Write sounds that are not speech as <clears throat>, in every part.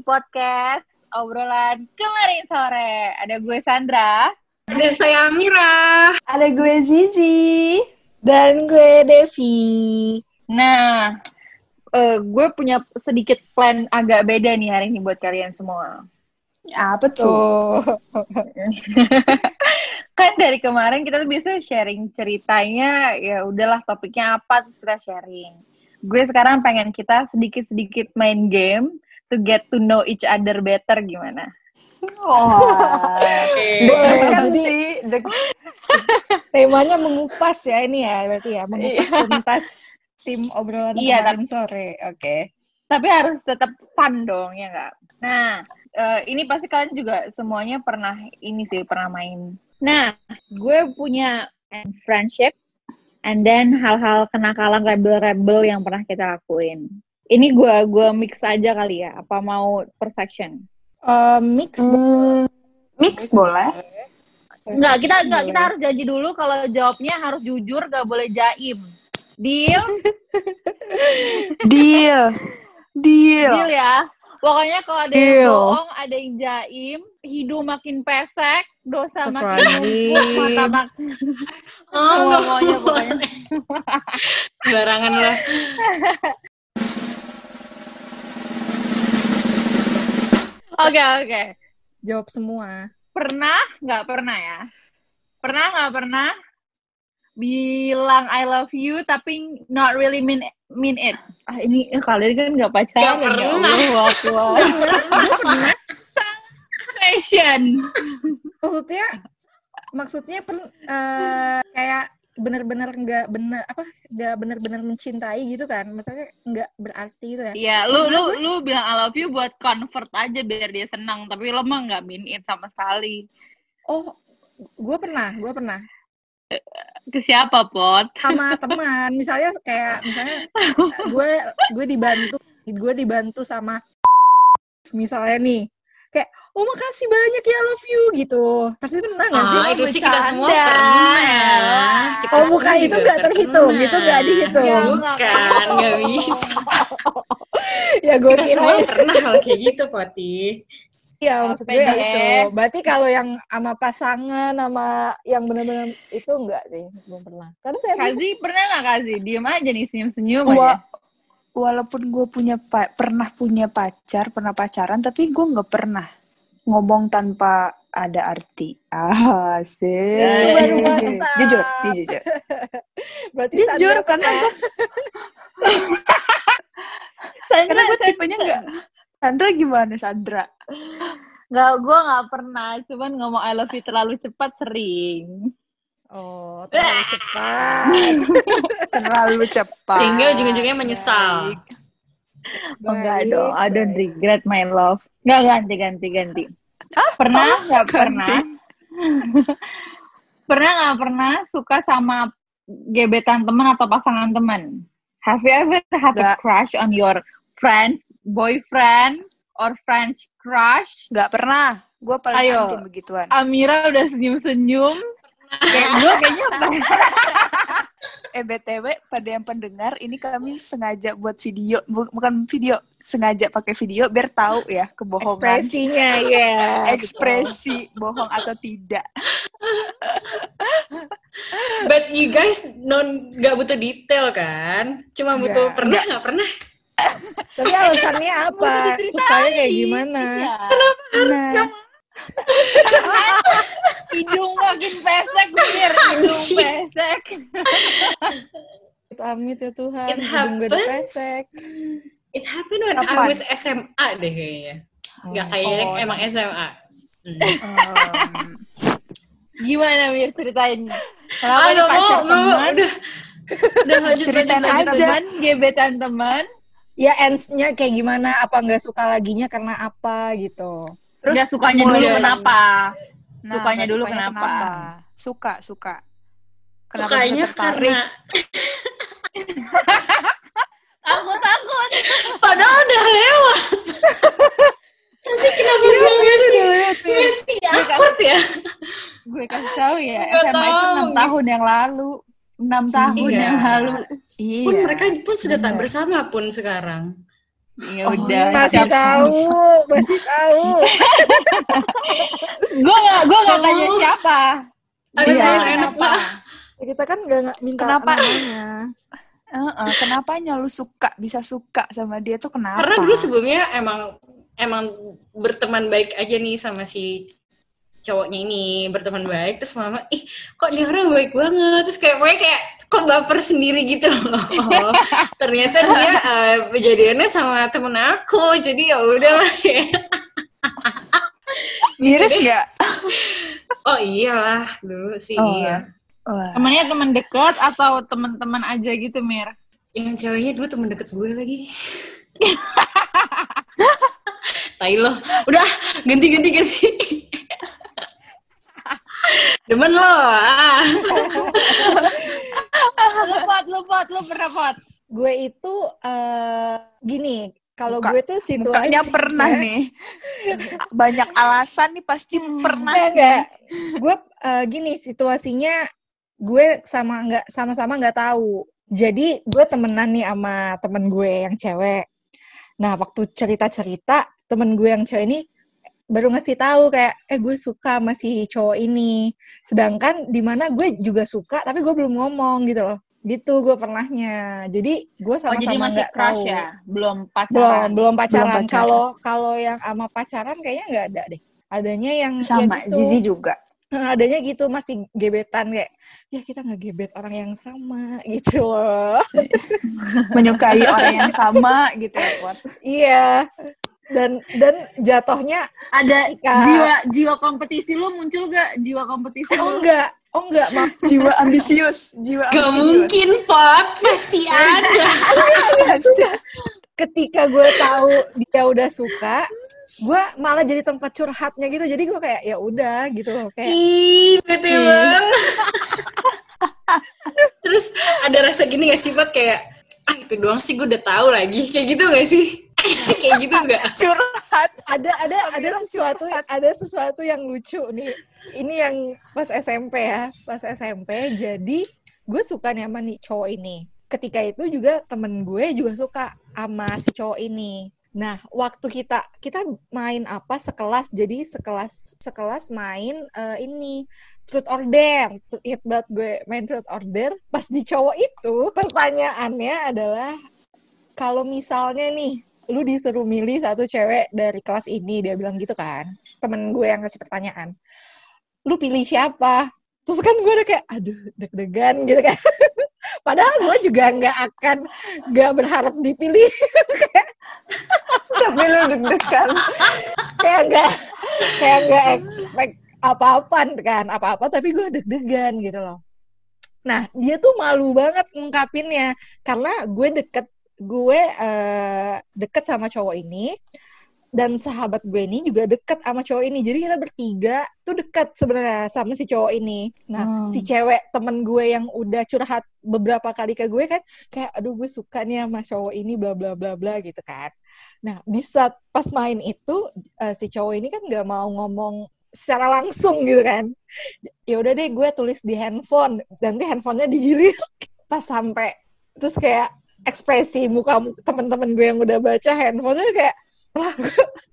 di podcast obrolan kemarin sore. Ada gue Sandra. Ada saya Mira. Ada gue Zizi. Dan gue Devi. Nah, uh, gue punya sedikit plan agak beda nih hari ini buat kalian semua. Apa tuh? <laughs> kan dari kemarin kita tuh biasa sharing ceritanya, ya udahlah topiknya apa terus kita sharing. Gue sekarang pengen kita sedikit-sedikit main game to get to know each other better gimana? Oh, Oke. Boleh. kan Jadi- sih. Dek- Temanya mengupas ya ini ya berarti ya mengupas tuntas tim obrolan Iya, kemarin sore. Oke. Tapi harus tetap fun dong, ya nggak? Nah, eh, ini pasti kalian juga semuanya pernah ini sih, pernah main. Nah, gue punya friendship, and then hal-hal kenakalan rebel-rebel yang pernah kita lakuin. Ini gue gue mix aja kali ya, apa mau per section? Eh, mix Hmm, mix boleh. Enggak, kita enggak, kita harus janji dulu kalau jawabnya harus jujur, gak boleh jaim. Deal? <laughs> Deal. Deal. Deal ya. Pokoknya kalau ada yang Deal. bohong, ada yang jaim, hidung makin pesek, dosa makin numpuk, mata makin Oh, boleh. pokoknya. <laughs> Sembarangan lah. <laughs> Oke, oke. jawab semua. Pernah nggak pernah ya? Pernah nggak pernah bilang I love you tapi not really mean mean it. Ah, ini eh, kalian kan nggak pacaran Nggak ya pernah. Allah. Fashion. Maksudnya maksudnya per- eh, kayak benar-benar nggak benar apa nggak benar-benar mencintai gitu kan? Maksudnya nggak berarti gitu ya? Iya, lu lu lu bilang I love you buat convert aja biar dia senang, tapi lo mah nggak mean it sama sekali. oh gue pernah gue pernah. Ke siapa, Pot? sama teman misalnya kayak misalnya <laughs> gue gue dibantu gue dibantu sama misalnya nih kayak oh makasih banyak ya love you gitu pasti pernah nggak sih Ah, itu sih kita semua pernah. Kita Oh, bukan, itu nggak terhitung, pernah. itu nggak dihitung. Ya, Bukan, <laughs> nggak bisa. ya gue Kita kira semua pernah hal kayak gitu, Poti. ya maksud Apa gue ya itu berarti kalau yang sama pasangan sama yang benar-benar itu enggak sih belum pernah karena saya Kazi pernah nggak Kazi? Diem aja nih senyum-senyum aja. Walaupun gue punya pernah punya pacar, pernah pacaran, tapi gue nggak pernah ngomong tanpa ada arti. Ah, sih. Jujur, nih jujur. <laughs> berarti Jujur Sandra karena gue <laughs> karena gue tipenya nggak. Sandra gimana Sandra? Nggak, gue nggak pernah. Cuman ngomong I love you terlalu cepat sering. Oh terlalu cepat <laughs> Terlalu cepat. Sehingga ujung-ujungnya menyesal. Baik. Oh, enggak dong. I don't regret my love. Nggak ganti, ganti, ganti. Pernah nggak ganti. pernah? <laughs> pernah nggak pernah suka sama gebetan teman atau pasangan teman? Have you ever had a crush on your friend's boyfriend or French crush? Nggak pernah. Gue paling Ayo. anti begituan. Amira udah senyum-senyum. Kayak <laughs> gue kayaknya <laughs> Eh BTW pada yang pendengar ini kami sengaja buat video bu- bukan video sengaja pakai video biar tahu ya kebohongan ekspresinya <laughs> ya ekspresi bohong atau tidak. But you guys non nggak butuh detail kan? Cuma butuh Nggak. pernah nggak pernah? tapi alasannya apa sukanya kayak gimana Iya. Nah, Hidung makin pesek, Mir. Hidung pesek. amit ya Tuhan It hidung gue pesek It happened when Kapan? I was SMA deh kayaknya. Nggak kayaknya Oh, emang SMA. Hmm. Gimana, Mir? Ceritain. Kenapa Ah, nggak mau, mau, teman? udah. Udah lanjut, Ceritain aja. Teman, gebetan teman. Ya ends-nya kayak gimana apa nggak suka laginya karena apa gitu terus Nggak sukanya dulu kenapa? Nah, Sukanya dulu sukanya kenapa? Suka, suka. Kenapa Sukanya bisa tertarik? karena <laughs> Takut, takut. padahal udah lewat. Nanti kenapa Iya, gue masih, masih awkward ya? Gue kasih tahu ya, SMA itu tahu, 6 gitu. tahun yang lalu. 6 tahun Iya. yang lalu. Iya. Pun mereka pun sudah tak bersama pun sekarang. Ya Oh, udah. Masih siap tahu, masih tahu. Gue gak, gue gak tanya siapa. Aduh, Iya. enak Kenapa? lah. Ya, kita kan nggak nggak minta Kenapa? namanya. <laughs> Heeh, kenapanya lu suka bisa suka sama dia tuh kenapa? Karena dulu sebelumnya emang emang berteman baik aja nih sama si cowoknya ini berteman baik terus mama ih kok dia orang baik banget. Terus kayak pokoknya kayak kok baper sendiri gitu loh. <laughs> Ternyata dia eh, kejadiannya sama temen aku jadi ya udahlah ya. <laughs> Miris nggak? <laughs> oh iyalah dulu sih Oh, iya. Wah. Temennya teman dekat atau teman-teman aja gitu, Mir? yang ceweknya dulu temen deket gue lagi. Tai lo udah ganti ganti ganti demen lo ah. lu pot, lu pot, lu pernah pot. Gue itu eh gini, kalau Muka- gue tuh situasi Mukanya pernah nih. Banyak alasan nih pasti pernah. Enggak, enggak. Gue eh, gini situasinya gue sama nggak sama-sama nggak tahu. Jadi gue temenan nih sama temen gue yang cewek. Nah waktu cerita-cerita temen gue yang cewek ini baru ngasih tahu kayak eh gue suka sama si cowok ini. Sedangkan di mana gue juga suka tapi gue belum ngomong gitu loh. Gitu gue pernahnya. Jadi gue Oh, jadi sama-sama masih nggak crush tahu. ya? Belum Belum, pacaran? belum pacaran. pacaran. Kalau kalau yang sama pacaran kayaknya nggak ada deh. Adanya yang ya Sama gitu. Zizi juga. Adanya gitu masih gebetan kayak ya kita nggak gebet orang yang sama <laughs> gitu loh. Menyukai orang yang sama gitu ya, iya. Dan dan jatuhnya Ada Ketika- jiwa jiwa kompetisi lu muncul gak? Jiwa kompetisi oh lu? enggak, oh enggak mak <laughs> Jiwa ambisius, jiwa Gak ambisius. mungkin, Pot. Pasti ada. <laughs> <laughs> Pasti. ketika gue tahu dia udah suka, gue malah jadi tempat curhatnya gitu. Jadi gue kayak ya udah gitu loh kayak Ih, bete banget. Terus ada rasa gini gak sih, Pot? Kayak, ah itu doang sih gue udah tahu lagi. Kayak gitu gak sih? Sih <laughs> kayak gitu gak? Curhat. ada ada ada sesuatu ada sesuatu yang lucu nih. Ini yang pas SMP ya, pas SMP. Jadi gue suka nih sama nih cowok ini. Ketika itu juga temen gue juga suka sama si cowok ini. Nah, waktu kita kita main apa sekelas, jadi sekelas sekelas main eh, ini truth order. Ingat banget gue main truth order. Pas di cowok itu pertanyaannya adalah kalau misalnya nih lu disuruh milih satu cewek dari kelas ini dia bilang gitu kan. Temen gue yang ngasih pertanyaan lu pilih siapa? Terus kan gue udah kayak aduh deg-degan gitu kan. <laughs> Padahal gue juga nggak akan nggak berharap dipilih. <laughs> Tapi lu deg-degan. <laughs> kayak nggak kayak nggak expect apa-apa kan apa-apa tapi gue deg-degan gitu loh. Nah dia tuh malu banget ngungkapinnya karena gue deket gue eh, deket sama cowok ini dan sahabat gue ini juga deket sama cowok ini. Jadi kita bertiga tuh deket sebenarnya sama si cowok ini. Nah Hmm. si cewek temen gue yang udah curhat beberapa kali ke gue kan kayak aduh gue suka nih sama cowok ini bla bla bla bla gitu kan. Nah di saat pas main itu eh, si cowok ini kan nggak mau ngomong secara langsung gitu kan. Ya udah deh gue tulis di handphone. Nanti handphonenya digilir <laughs> pas sampai terus kayak ekspresi muka teman-teman gue yang udah baca handphonenya kayak lah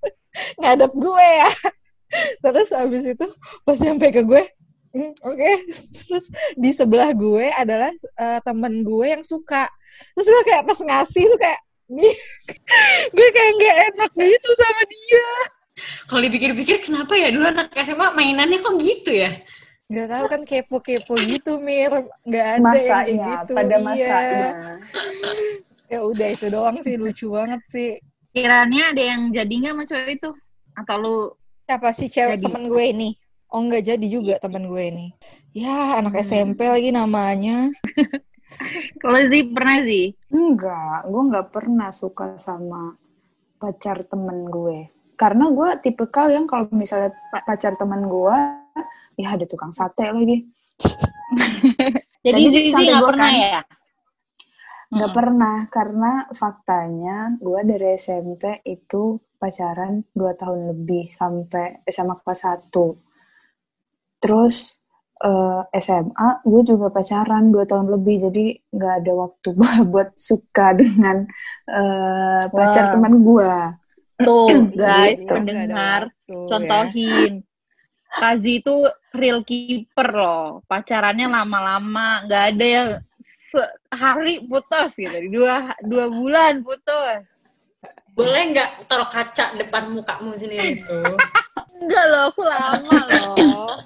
<laughs> ngadep gue ya? <laughs> Terus habis itu pas sampai ke gue "Hmm, oke. <laughs> Terus di sebelah gue adalah eh, temen gue yang suka. Terus gue kayak pas ngasih tuh kayak nih gue kayak nggak enak gitu sama dia. Kalau dipikir-pikir kenapa ya? Dulu anak SMA mainannya kok gitu ya? Nggak tahu kan kepo-kepo gitu mir nggak ada yang kayak Masanya, gitu pada iya. masanya. ya udah itu doang sih lucu banget sih Kiranya ada yang jadi nggak sama cowok itu? Atau lu siapa sih cewek Jadi. temen gue ini oh nggak jadi juga temen gue ini ya anak Hmm. SMP lagi namanya <laughs> kalau sih pernah sih? Enggak, gue nggak pernah suka sama pacar temen gue. Karena gue tipikal yang kalau misalnya pa- pacar temen gue, ya ada tukang sate lagi. <laughs> Jadi Tadi Zizi nggak pernah kan- ya? Nggak Hmm. pernah, karena faktanya gue dari SMP itu pacaran 2 tahun lebih sampai SMA kelas 1. Terus eh, SMA gue juga pacaran dua tahun lebih jadi nggak ada waktu gue <laughs> buat suka dengan eh, pacar Wah. teman gue Tuh, <clears throat> guys, Gitu. pendengar, ada waktu, ya. contohin. Kazi itu real keeper loh. Pacarannya lama-lama, nggak ada yang sehari putus gitu. Dua dua bulan putus. Boleh nggak taruh kaca depan mukamu sendiri tuh? <laughs> Enggak loh, aku lama loh.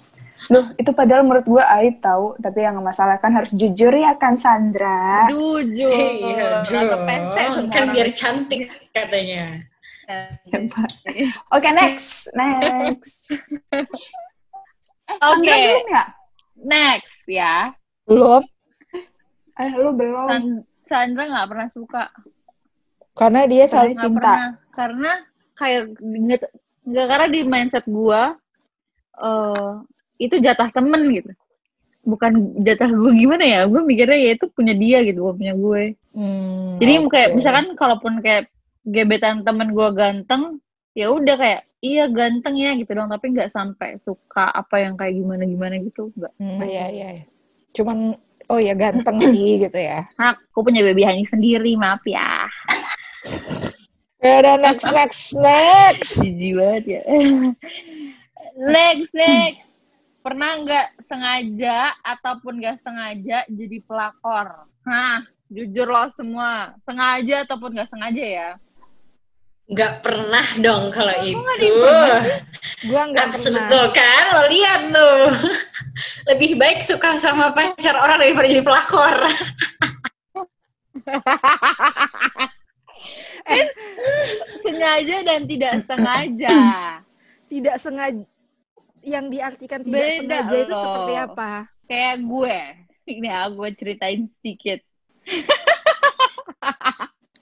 Loh, itu padahal menurut gue aib tahu, tapi yang masalah kan harus jujur ya kan Sandra. Jujur. Iya pesek Kan biar cantik katanya. Hebat. Oke, next, next. <laughs> Eh, Oke. Belum ya? Next ya. Belum, Eh, lu belum. San- Sandra nggak pernah suka. karena dia selalu cinta. pernah. Karena kayak nggak nggak karena di mindset gua eh itu jatah temen gitu. Bukan jatah gue gimana ya? Gue mikirnya ya itu punya dia gitu, bukan punya gue. Hmm, Jadi oke. kayak misalkan kalaupun kayak gebetan temen gue ganteng, ya udah kayak iya ganteng ya gitu dong, tapi nggak sampai suka apa yang kayak gimana gimana gitu, nggak. Hmm, iya, iya. iya. Cuman, oh ya ganteng <laughs> sih gitu ya. Aku punya baby honey sendiri, maaf ya. Ya udah next, next, next. Jijik banget ya. <laughs> next, next. Pernah nggak sengaja ataupun nggak sengaja jadi pelakor? Hah, jujur loh semua. Sengaja ataupun nggak sengaja ya. Nggak pernah dong kalau ada itu. Gua nggak pernah. tuh kan, lo lihat tuh. <laughs> Lebih baik suka sama pacar orang daripada jadi pelakor. <laughs> Sengaja dan tidak sengaja. Tidak sengaja. Yang diartikan tidak Beda sengaja itu loh. seperti apa? Kayak gue. Ini aku ceritain sedikit. <laughs>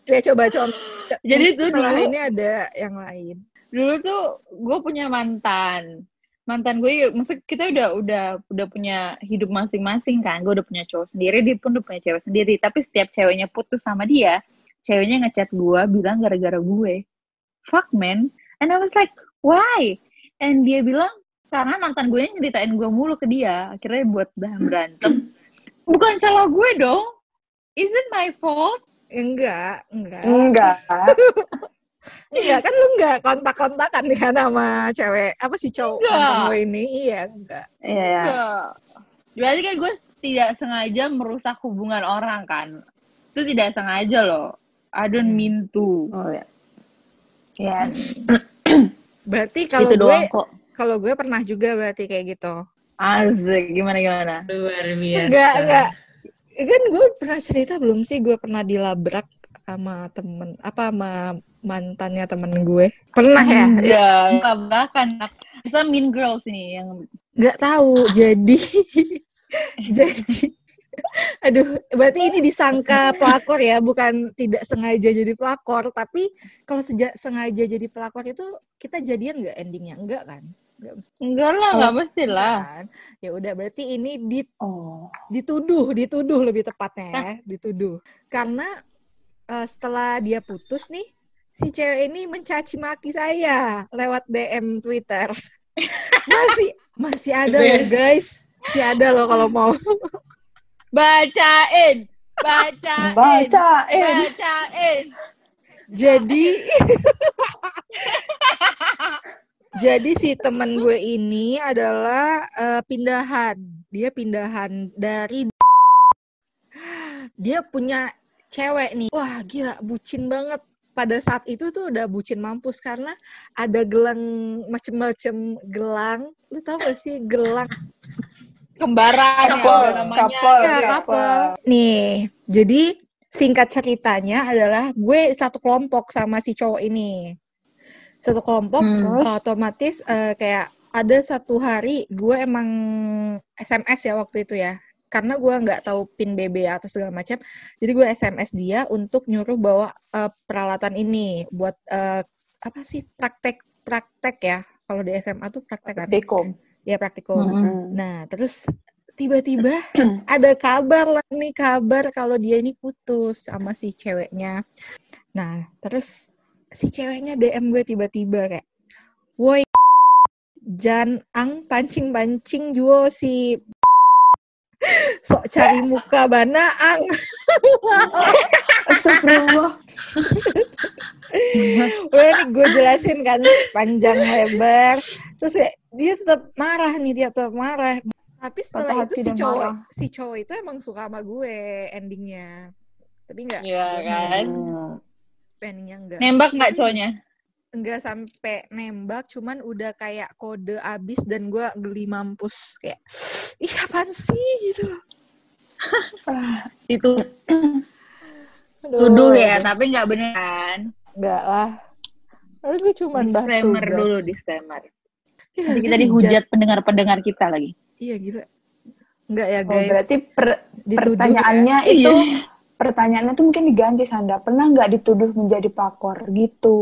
Ya coba contoh. Jadi tuh setelah dulu- ini ada yang lain. Dulu tuh gue punya mantan. Mantan gue, maksud kita udah udah udah punya hidup masing-masing kan. Gue udah punya cowok sendiri, dia pun udah punya cewek sendiri. Tapi setiap ceweknya putus sama dia, ceweknya ngechat gue bilang gara-gara gue. Fuck man. And I was like, why? And dia bilang karena mantan gue nyeritain gue mulu ke dia. Akhirnya buat bahan berantem. <clears throat> Bukan salah gue dong. Is it my fault? Enggak, enggak. Enggak. <laughs> Enggak, kan lu enggak kontak-kontakan kan sama cewek. Apa sih cowok lo ini? Iya, enggak. Iya, ya. Enggak. Berarti kan gue tidak sengaja merusak hubungan orang kan. Itu tidak sengaja loh. I don't Hmm. mean to. Oh ya. Yes. <clears throat> Berarti kalau gue kalau gue pernah juga berarti kayak gitu. Asik, gimana gimana. Luar biasa. Enggak, enggak. Kan gue pernah cerita belum sih gue pernah dilabrak sama temen apa sama mantannya temen gue. Pernah ya? Ya, <laughs> tabrakan. Bisa mean girls ini yang Nggak tahu. <laughs> Jadi <laughs> jadi aduh, berarti ini disangka pelakor ya, bukan tidak sengaja jadi pelakor, tapi kalau sengaja jadi pelakor itu kita jadian nggak endingnya? Enggak kan? Enggak mesti enggak lah, enggak mesti lah. kan? Ya udah berarti ini di Oh. dituduh, dituduh lebih tepatnya ya, dituduh. Karena eh, setelah dia putus nih, si cewek ini mencaci maki saya lewat DM Twitter. <laughs> masih masih ada loh guys, masih ada loh kalau mau. Bacain. Bacain. Bacain. Bacain. Jadi <laughs> Jadi si teman gue ini adalah eh, pindahan. Dia pindahan dari dia punya cewek nih. Wah, gila bucin banget. Pada saat itu tuh udah bucin mampus karena ada gelang macem-macem gelang. Lu tau gak sih gelang? Kembaran ya, ada namanya. couple, Ya, couple. Nih, jadi singkat ceritanya adalah gue satu kelompok sama si cowok ini. Satu kelompok, Hmm. Terus? otomatis eh, kayak ada satu hari gue emang SMS ya waktu itu ya. Karena gue nggak tahu pin BB atau segala macam. Jadi gue SMS dia untuk nyuruh bawa eh, peralatan ini buat eh, apa sih praktek praktek ya. Kalau di SMA tuh praktek kan? Dekom. Ya praktikum. Mm-mm. Nah, terus tiba-tiba <clears throat> ada kabar lah nih kabar kalau dia ini putus sama si ceweknya. Nah, terus si ceweknya DM gue tiba-tiba kayak, "Woi, Jan Ang pancing-pancing juo si sok cari muka banaang. Astagfirullah. Udah nih gue jelasin kan panjang lebar. Terus ya, dia tetap marah nih, dia tetap marah. Tapi setelah Patah itu si cowok, marah. si cowok itu emang suka sama gue endingnya. Tapi enggak, Iya kan. Hmm. Endingnya enggak. Nembak nggak cowoknya? Enggak sampai nembak, cuman udah kayak kode abis dan gue geli mampus kayak, ih apaan sih gitu. Itu Aduh, tuduh ya, tapi nggak bener kan? Enggak lah. Lalu gue cuman bahas Disclaimer tugas. dulu, disclaimer. Nanti kita dihujat pendengar-pendengar kita lagi. Iya gila. Enggak ya Oh, guys. berarti per- Dituduh pertanyaannya ya. itu Iya. Pertanyaannya tuh mungkin diganti Sanda. Pernah nggak dituduh menjadi pakor gitu?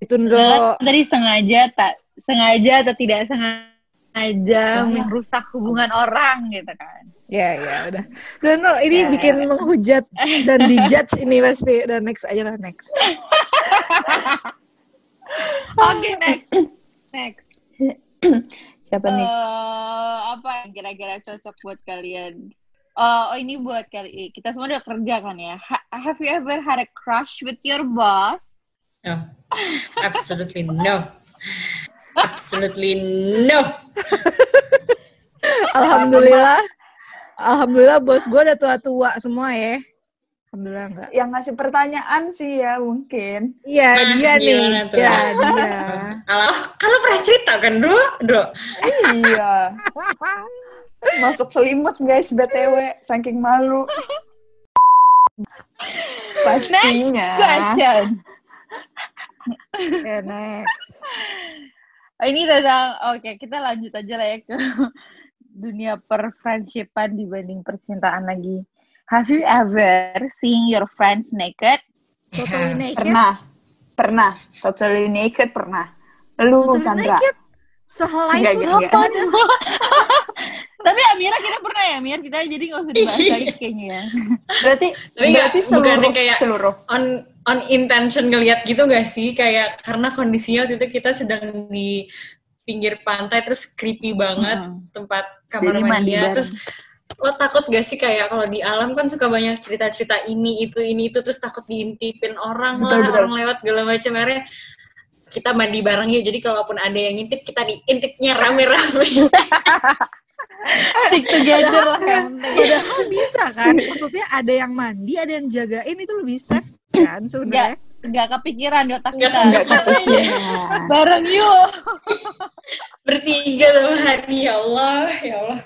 Itu dulu. tadi sengaja tak sengaja atau tidak sengaja Ah. merusak hubungan orang gitu kan. Ya ya udah. Dan no, ini Ya, bikin ya. menghujat dan <laughs> dijudge ini pasti. Udah next aja lah next. <laughs> Oke, next. Next. <clears throat> Siapa nih? Eh, apa yang kira-kira cocok buat kalian? Oh, oh, ini buat kali kita semua udah kerja kan ya. Ha- have you ever had a crush with your boss? No. Absolutely no. Absolutely no. <laughs> Alhamdulillah. Alhamdulillah bos gue udah tua-tua semua ya. Alhamdulillah enggak. Yang ngasih pertanyaan sih ya mungkin. Iya Nah, dia nih. gimana tuh? Ya dia. Alah, kalau pernah cerita kan, Bro? Bro. iya. <laughs> Masuk selimut guys BTW saking malu. Pastinya. Question. ya next. Oh, ini tentang oke kita lanjut aja lah ya ke dunia perfriendshipan dibanding percintaan lagi. Have you ever seen your friends naked? Totally <laughs> naked. Pernah. Pernah. Totally naked pernah. Lu Totally Sandra. naked. Sehelai Enggak. <laughs> Tapi Amira kita pernah ya Mir kita jadi nggak usah dibahas lagi kayaknya ya. Berarti Tapi berarti seluruh bukannya kayak- seluruh. On on intention ngelihat gitu gak sih? Kayak karena kondisinya waktu itu kita sedang di pinggir pantai terus creepy banget Hmm. tempat kamar mandinya bareng. terus lo takut gak sih kayak kalau di alam kan suka banyak cerita-cerita ini itu ini itu terus takut diintipin orang Betul, lah betul. orang lewat segala macam akhirnya kita mandi bareng yuk jadi kalaupun ada yang ngintip kita diintipnya rame-rame <laughs> Stick together lah yang. Padahal bisa kan? Maksudnya ada yang mandi, ada yang jagain itu lebih safe kan sebenarnya. Nggak kepikiran di otak Nggak kita. Enggak kepikiran. <laughs> Bareng yuk. <laughs> bertiga sama hari ya Allah ya Allah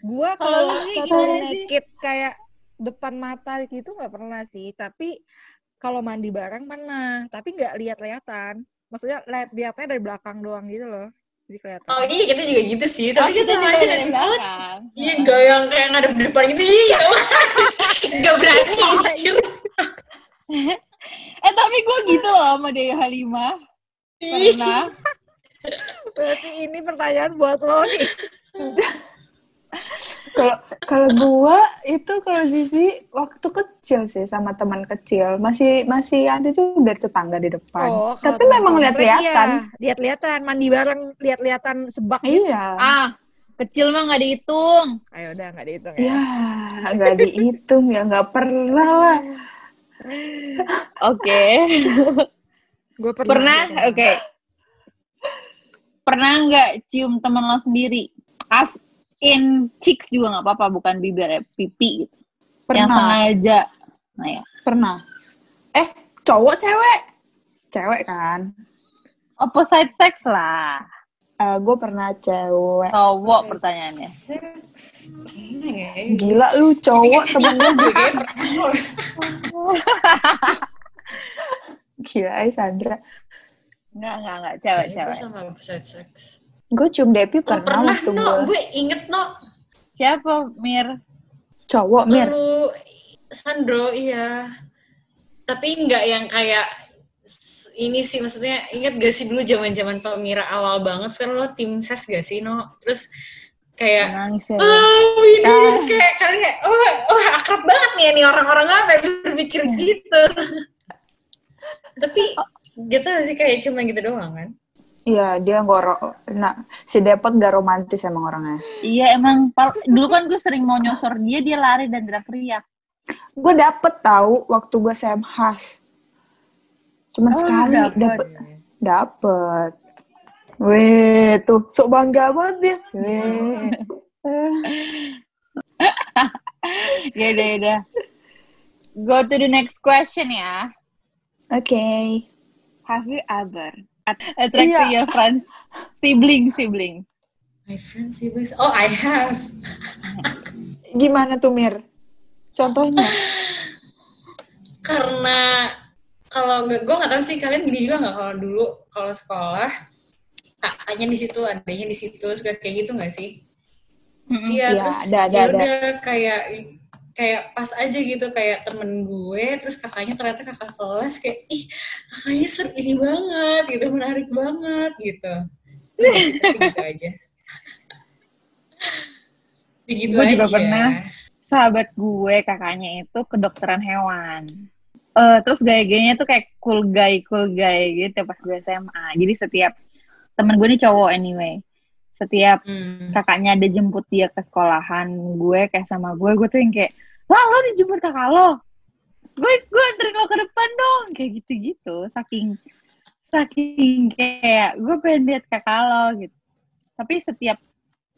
Gua Kalau sih? naked kayak depan mata gitu nggak pernah sih. Tapi kalau mandi bareng pernah, tapi nggak lihat-lihatan. Maksudnya lihat lihatnya dari belakang doang gitu loh. Jadi kelihatan. oh iya kita juga gitu sih Oh, tapi kita kita sama juga aja dari belakang. Iya, enggak yang kayak ngadep di depan gitu. Iya, <laughs> enggak berani. anjir. Eh tapi gue gitu loh sama Dewi Halimah. Pernah. Berarti ini pertanyaan buat lo nih. <laughs> Kalau kalau gua itu kalau Zizi waktu kecil sih sama teman kecil masih masih ada tuh dari tetangga di depan. Oh, kalau Tapi memang lihat-lihatan. Iya, lihat-lihatan, mandi bareng, lihat-lihatan sebak gitu. Iya. Ah, kecil mah nggak dihitung. Ayo udah nggak dihitung ya. Ya, nggak dihitung ya nggak pernah lah. Oke. Gue pernah. Pernah? gua Oke. Pernah nggak cium temen lo sendiri? As in cheeks juga nggak apa-apa, bukan bibir ya, pipi gitu. Yang Pernah, sengaja. Nah ya. pernah. Eh, cowok cewek? Cewek kan. Opposite sex lah. gue pernah cewek. Cowok pertanyaannya. Seks. Gimana ya? Gila lu cowok temen gue Gue kayak pernah. Gila, ay Sandra. Enggak, enggak, enggak. Cewek, cewek. sama opposite sex. Gue cium Depi Oh, pernah, pernah, waktu no. gue Gue inget, no. Siapa, Mir? cowok mir. Lu, Sandro, iya. Tapi nggak yang kayak ini sih maksudnya inget gak sih dulu zaman zaman pemira awal banget kan lo tim ses gak sih no terus kayak Nangis ya. oh ini Ah. terus kayak kalian kayak oh, oh akrab banget nih nih orang-orang apa yang berpikir <laughs> gitu tapi gitu sih kayak cuma gitu doang kan Iya, dia ro- nah, si Depot nggak romantis emang orangnya. Iya emang dulu kan gue sering mau nyosor dia dia lari dan teriak-teriak. Gue dapet tahu waktu gue semhas. Cuma Oh, sekali dapet. dapet. Dapet. Weh, tuh sok bangga banget dia. Weh. Eh, <laughs> Ya udah ya udah. Go to the next question ya. Oke. Have you ever attract Iya. to your friends sibling siblings? My friends siblings. Oh, I have. Gimana tuh Mir? Contohnya? Karena kalau gue nggak tahu sih kalian gini juga nggak kalau dulu kalau sekolah kakaknya di situ, adanya di situ, suka kayak gitu nggak sih? Iya, Iya, terus ada, ada, ya ada. udah kayak kayak pas aja gitu kayak temen gue terus kakaknya ternyata kakak kelas kayak ih kakaknya seru ini banget gitu menarik banget gitu gitu aja <laughs> begitu Gue juga aja pernah. Sahabat gue kakaknya itu kedokteran hewan. Eh terus gaya-gayanya tuh kayak cool guy, cool guy gitu pas gue SMA. Jadi setiap temen gue nih cowok anyway. Setiap Hmm. kakaknya ada jemput dia ke sekolahan gue kayak sama gue gue tuh yang kayak lah lo dijemput kakak lo? Gue gue anterin lo ke depan dong. Kayak gitu gitu saking saking kayak gue pengen lihat kakak lo gitu. Tapi setiap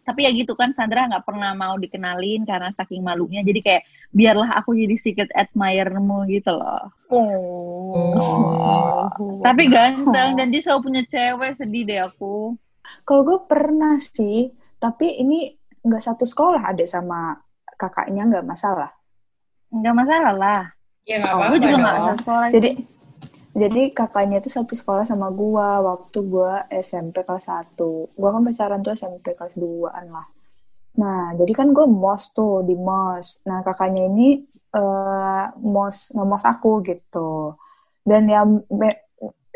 tapi ya gitu kan Sandra nggak pernah mau dikenalin karena saking malunya. Jadi kayak biarlah aku jadi secret admirermu gitu loh. Oh. <laughs> tapi ganteng dan dia selalu punya cewek sedih deh aku Kalau gue pernah sih, tapi ini nggak satu sekolah ada sama kakaknya nggak masalah. nggak masalah lah ya nggak Oh, apa-apa gue juga nggak asal sekolah Jadi jadi kakaknya itu satu sekolah sama gua waktu gua SMP kelas 1. Gua kan pacaran tuh SMP kelas 2-an lah. Nah, jadi kan gue mos tuh di mos. Nah, kakaknya ini eh mos nge-mos aku gitu. Dan yang me-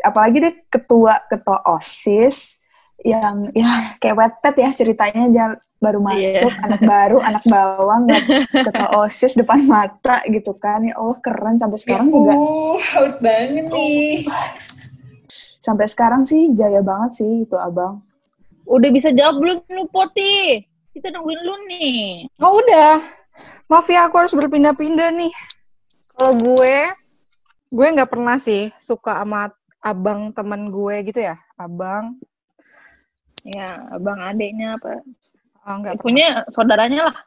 apalagi deh ketua ketua OSIS yang ya kayak wetpet ya ceritanya dia baru Iya. masuk anak baru anak bawang ketua OSIS depan mata gitu kan ya Allah keren sampai sekarang juga Uh, out banget nih. sampai sekarang sih jaya banget sih itu abang Udah bisa jawab belum lu Poti? Kita nungguin lu nih. Oh udah. Maaf ya aku harus berpindah-pindah nih. Kalau gue, gue nggak pernah sih suka sama abang teman gue gitu ya. Abang, Ya, abang adeknya apa? oh, nggak pernah. Punya saudaranya lah.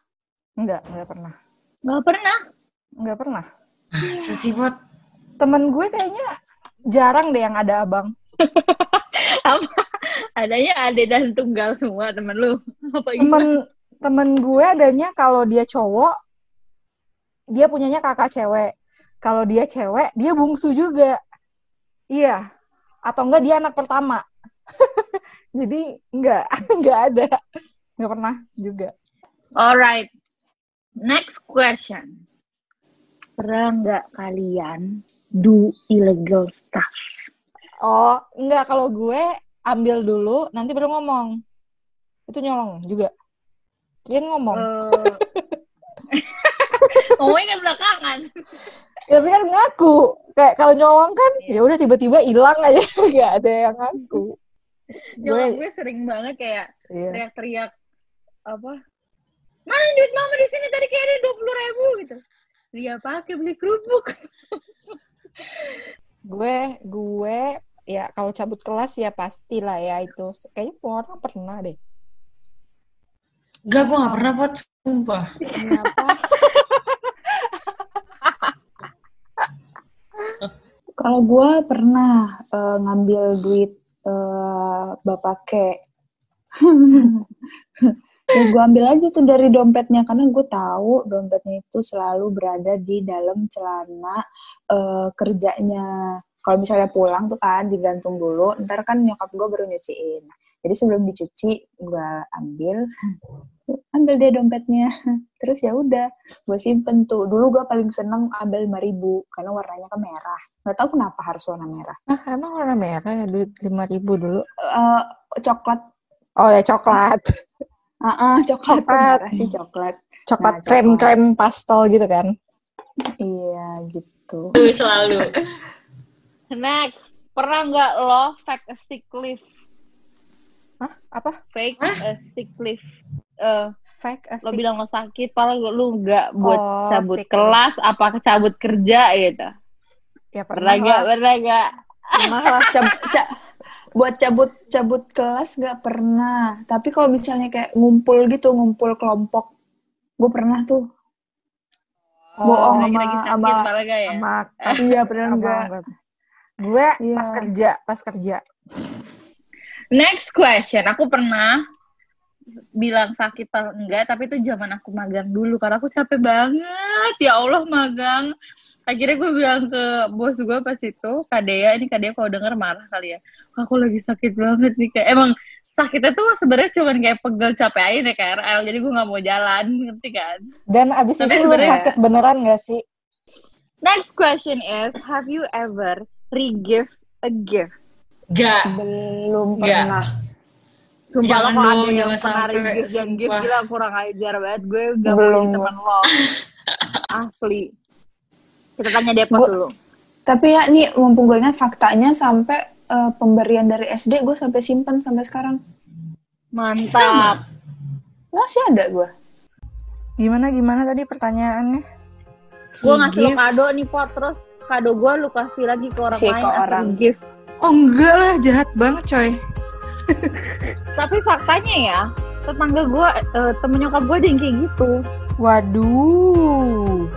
Nggak, nggak pernah. Nggak pernah. Nggak pernah. Masa sih, Bot? Temen gue kayaknya jarang deh yang ada abang. <laughs> Apa? Adanya adek dan tunggal semua temen lu. Apa gimana? Temen temen gue adanya kalau dia cowok, dia punyanya kakak cewek. Kalau dia cewek, dia bungsu juga. Iya. Atau enggak dia anak pertama. <laughs> Jadi enggak, enggak <laughs> ada. Enggak pernah juga. Alright. Next question. Pernah nggak kalian do illegal stuff? Oh, enggak kalau gue ambil dulu, nanti baru ngomong. Itu nyolong juga. Dia ngomong. Eh, <laughs> Ngomongin kan belakangan. Ya, tapi kan ngaku. Kayak kalau nyolong kan, ya udah tiba-tiba hilang aja, <laughs> nggak ada yang ngaku. Nyokap Gue, gue sering banget kayak iya. teriak-teriak apa? Mana duit mama di sini tadi kayak ada dua puluh ribu gitu. Dia pakai beli kerupuk. <laughs> gue, gue, ya kalau cabut kelas ya pastilah ya itu. Kayaknya semua orang pernah deh. Gak, gue gak pernah, Bot. Sumpah. Kenapa? <laughs> Kalau gue pernah eh, ngambil duit eh, bapak ke, <laughs> ya gue ambil aja tuh dari dompetnya karena gue tahu dompetnya itu selalu berada di dalam celana eh, kerjanya. Kalau misalnya pulang tuh kan digantung dulu, ntar kan nyokap gue baru nyuciin. Jadi sebelum dicuci gue ambil, ambil deh dompetnya. Terus ya udah, gue simpen tuh. Dulu gue paling seneng ambil 5000 karena warnanya kan merah. Gak tahu kenapa harus warna merah. Ah, emang warna merah ya duit 5000 dulu? Eh, coklat, Oh ya coklat. ah ah, coklat, Coklat. merah sih coklat. Coklat Nah, krem-krem pastel gitu kan. Iya gitu. Tuh, selalu. Next, pernah nggak lo fake a sick leave Hah? Apa? Fake Hah? a sick leave. Eh, Fake lo asik. bilang lo sakit, padahal lu nggak buat Oh, cabut sick kelas, apa cabut kerja gitu. Ya pernah lah. Pernah nggak? Pernah lah. Cab- ca- buat cabut cabut kelas nggak pernah tapi kalau misalnya kayak ngumpul gitu ngumpul kelompok gue pernah tuh Bohong lagi sama- lagi sakit, sama- ya? Sama iya pernah enggak. Gue Iya. pas kerja, pas kerja. Next question, aku pernah bilang sakit atau enggak, tapi itu zaman aku magang dulu karena aku capek banget. Ya Allah magang. Akhirnya gue bilang ke bos gue pas itu, Kadea, ini Kadea kalau denger marah kali ya. Aku lagi sakit banget nih kayak emang sakitnya tuh sebenarnya cuma kayak pegel capek aja nih KRL, jadi gue nggak mau jalan, ngerti kan? Dan abis Tapi itu lu sebenarnya- sakit beneran gak sih? Next question is, have you ever re-gift a gift? Gak. belum pernah Sumpah Jangan lo kalau dong, ada yang jangan pernah dan gift, sumpah. gila kurang ajar banget. Gue gak mau Belum, teman lo. <laughs> Asli. Kita tanya Depot Gua- dulu. tapi ya nih mumpung gue ingat faktanya sampai eh, pemberian dari SD gue sampai simpan sampai sekarang Mantap. Sama. masih ada gue Gimana gimana tadi pertanyaannya? Gue ngasih lo kado nih Pot, terus kado gue lu kasih lagi ke orang Si, lain ke orang. gift. Oh enggak lah, jahat banget coy. Tapi faktanya ya, tetangga gue, eh, temen nyokap gue ada yang kayak gitu. Waduh.